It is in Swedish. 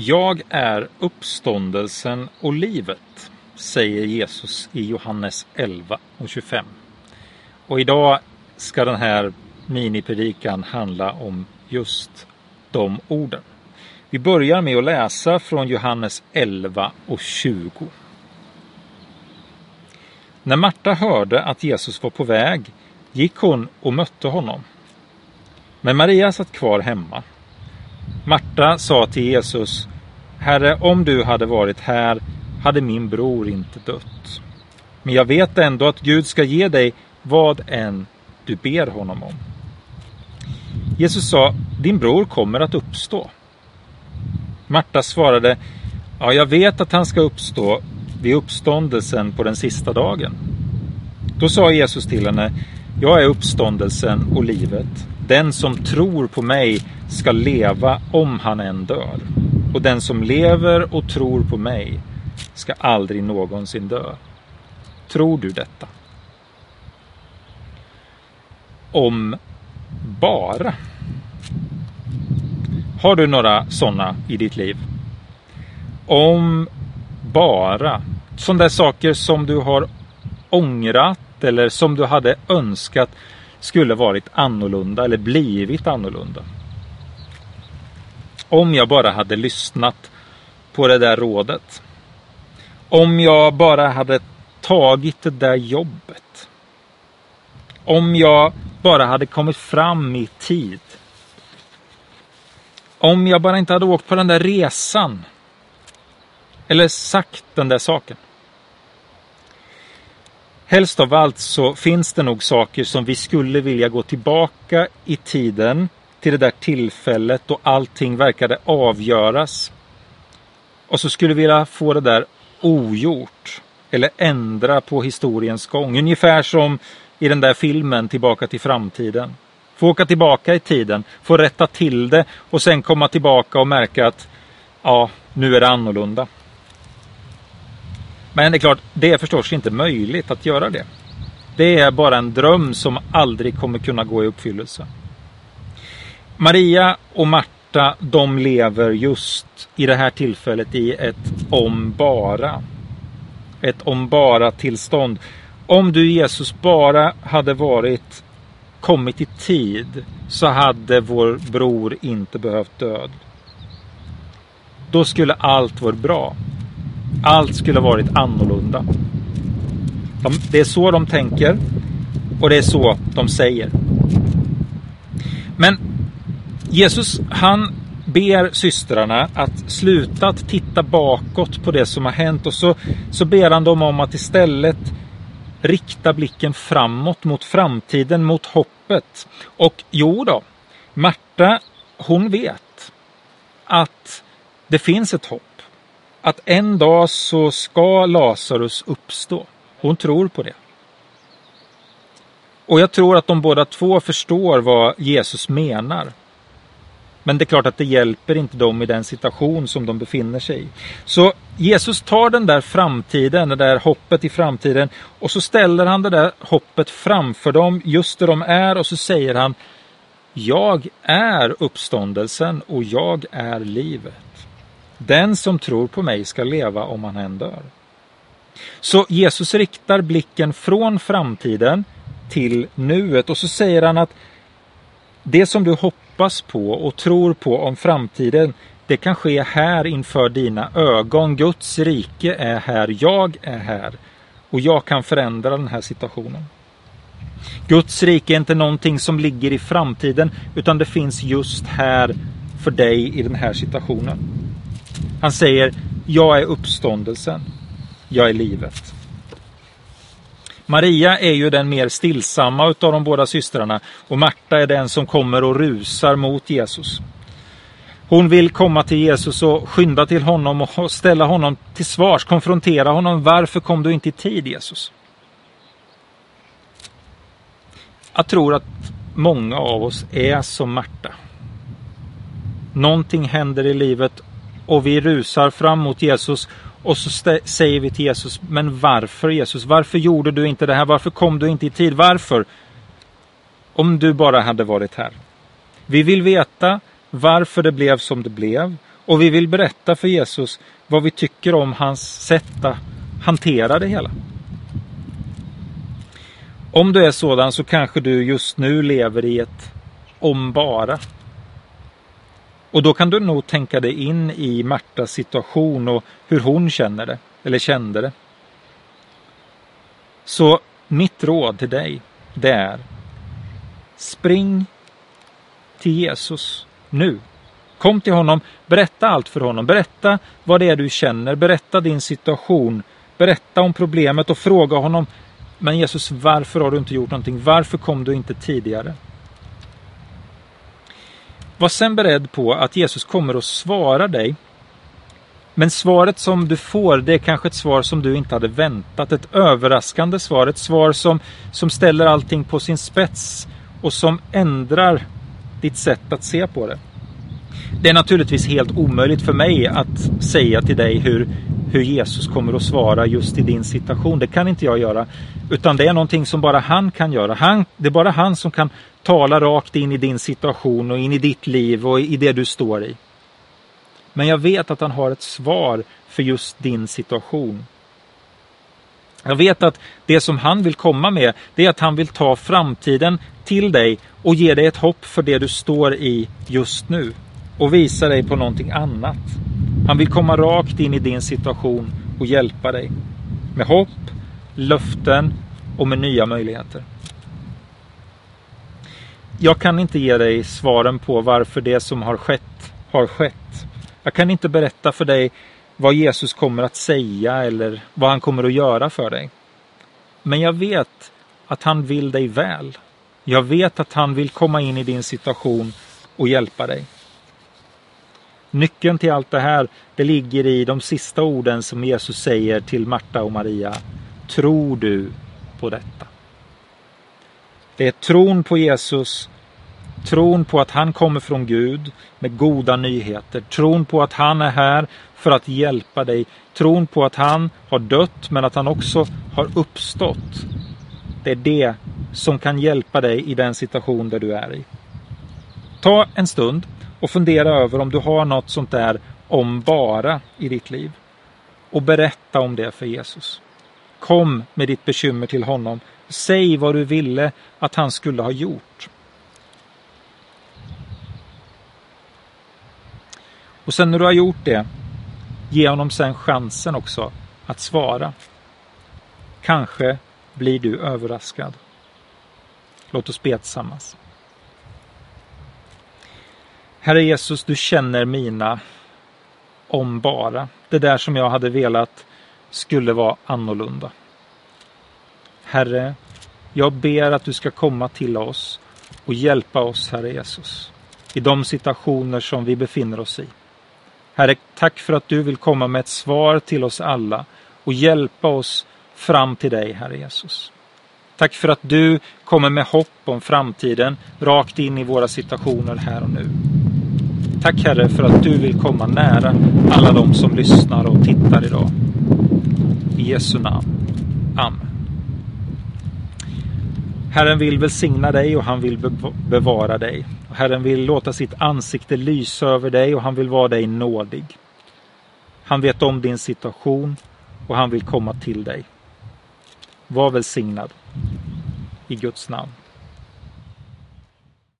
Jag är uppståndelsen och livet, säger Jesus i Johannes 11 och 25. Och idag ska den här minipredikan handla om just de orden. Vi börjar med att läsa från Johannes 11 och 20. När Marta hörde att Jesus var på väg gick hon och mötte honom. Men Maria satt kvar hemma. Marta sa till Jesus, Herre, om du hade varit här hade min bror inte dött. Men jag vet ändå att Gud ska ge dig vad än du ber honom om. Jesus sa, din bror kommer att uppstå. Marta svarade, ja, jag vet att han ska uppstå vid uppståndelsen på den sista dagen. Då sa Jesus till henne, jag är uppståndelsen och livet. Den som tror på mig ska leva om han än dör. Och den som lever och tror på mig ska aldrig någonsin dö. Tror du detta? Om bara. Har du några sådana i ditt liv? Om bara. Sådana där saker som du har ångrat eller som du hade önskat skulle varit annorlunda eller blivit annorlunda. Om jag bara hade lyssnat på det där rådet. Om jag bara hade tagit det där jobbet. Om jag bara hade kommit fram i tid. Om jag bara inte hade åkt på den där resan. Eller sagt den där saken. Helst av allt så finns det nog saker som vi skulle vilja gå tillbaka i tiden till det där tillfället då allting verkade avgöras. Och så skulle vi vilja få det där ogjort. Eller ändra på historiens gång. Ungefär som i den där filmen Tillbaka till framtiden. Få åka tillbaka i tiden, få rätta till det och sen komma tillbaka och märka att ja, nu är det annorlunda. Men det är klart, det är förstås inte möjligt att göra det. Det är bara en dröm som aldrig kommer kunna gå i uppfyllelse. Maria och Marta, de lever just i det här tillfället i ett om bara. Ett om bara tillstånd. Om du Jesus bara hade varit kommit i tid så hade vår bror inte behövt död. Då skulle allt vara bra. Allt skulle varit annorlunda. De, det är så de tänker och det är så de säger. Men Jesus han ber systrarna att sluta att titta bakåt på det som har hänt och så, så ber han dem om att istället rikta blicken framåt mot framtiden, mot hoppet. Och jo då, Marta hon vet att det finns ett hopp att en dag så ska Lazarus uppstå. Hon tror på det. Och jag tror att de båda två förstår vad Jesus menar. Men det är klart att det hjälper inte dem i den situation som de befinner sig i. Så Jesus tar den där framtiden, det där hoppet i framtiden och så ställer han det där hoppet framför dem just där de är och så säger han Jag är uppståndelsen och jag är livet. Den som tror på mig ska leva om han än dör. Så Jesus riktar blicken från framtiden till nuet och så säger han att det som du hoppas på och tror på om framtiden det kan ske här inför dina ögon. Guds rike är här, jag är här och jag kan förändra den här situationen. Guds rike är inte någonting som ligger i framtiden utan det finns just här för dig i den här situationen. Han säger, jag är uppståndelsen, jag är livet. Maria är ju den mer stillsamma utav de båda systrarna och Marta är den som kommer och rusar mot Jesus. Hon vill komma till Jesus och skynda till honom och ställa honom till svars, konfrontera honom. Varför kom du inte i tid Jesus? Jag tror att många av oss är som Marta. Någonting händer i livet och vi rusar fram mot Jesus och så säger vi till Jesus, men varför Jesus? Varför gjorde du inte det här? Varför kom du inte i tid? Varför? Om du bara hade varit här. Vi vill veta varför det blev som det blev Och vi vill berätta för Jesus vad vi tycker om hans sätt att hantera det hela. Om du är sådan så kanske du just nu lever i ett om bara. Och då kan du nog tänka dig in i Martas situation och hur hon känner det, eller kände det. Så mitt råd till dig, det är Spring till Jesus nu. Kom till honom, berätta allt för honom, berätta vad det är du känner, berätta din situation, berätta om problemet och fråga honom Men Jesus, varför har du inte gjort någonting? Varför kom du inte tidigare? Var sen beredd på att Jesus kommer att svara dig. Men svaret som du får, det är kanske ett svar som du inte hade väntat. Ett överraskande svar, ett svar som, som ställer allting på sin spets och som ändrar ditt sätt att se på det. Det är naturligtvis helt omöjligt för mig att säga till dig hur, hur Jesus kommer att svara just i din situation. Det kan inte jag göra. Utan det är någonting som bara han kan göra. Han, det är bara han som kan tala rakt in i din situation och in i ditt liv och i det du står i. Men jag vet att han har ett svar för just din situation. Jag vet att det som han vill komma med, det är att han vill ta framtiden till dig och ge dig ett hopp för det du står i just nu. Och visa dig på någonting annat. Han vill komma rakt in i din situation och hjälpa dig. Med hopp, löften och med nya möjligheter. Jag kan inte ge dig svaren på varför det som har skett har skett. Jag kan inte berätta för dig vad Jesus kommer att säga eller vad han kommer att göra för dig. Men jag vet att han vill dig väl. Jag vet att han vill komma in i din situation och hjälpa dig. Nyckeln till allt det här, det ligger i de sista orden som Jesus säger till Marta och Maria. Tror du på detta? Det är tron på Jesus, tron på att han kommer från Gud med goda nyheter, tron på att han är här för att hjälpa dig, tron på att han har dött men att han också har uppstått. Det är det som kan hjälpa dig i den situation där du är i. Ta en stund och fundera över om du har något sånt där om bara i ditt liv. Och berätta om det för Jesus. Kom med ditt bekymmer till honom. Säg vad du ville att han skulle ha gjort. Och sen när du har gjort det, ge honom sen chansen också att svara. Kanske blir du överraskad. Låt oss be tillsammans. Herre Jesus, du känner mina om bara. Det där som jag hade velat skulle vara annorlunda. Herre, jag ber att du ska komma till oss och hjälpa oss, Herre Jesus, i de situationer som vi befinner oss i. Herre, tack för att du vill komma med ett svar till oss alla och hjälpa oss fram till dig, Herre Jesus. Tack för att du kommer med hopp om framtiden rakt in i våra situationer här och nu. Tack Herre för att du vill komma nära alla de som lyssnar och tittar idag. I Jesu namn. Amen. Herren vill välsigna dig och han vill bevara dig. Herren vill låta sitt ansikte lysa över dig och han vill vara dig nådig. Han vet om din situation och han vill komma till dig. Var välsignad. I Guds namn.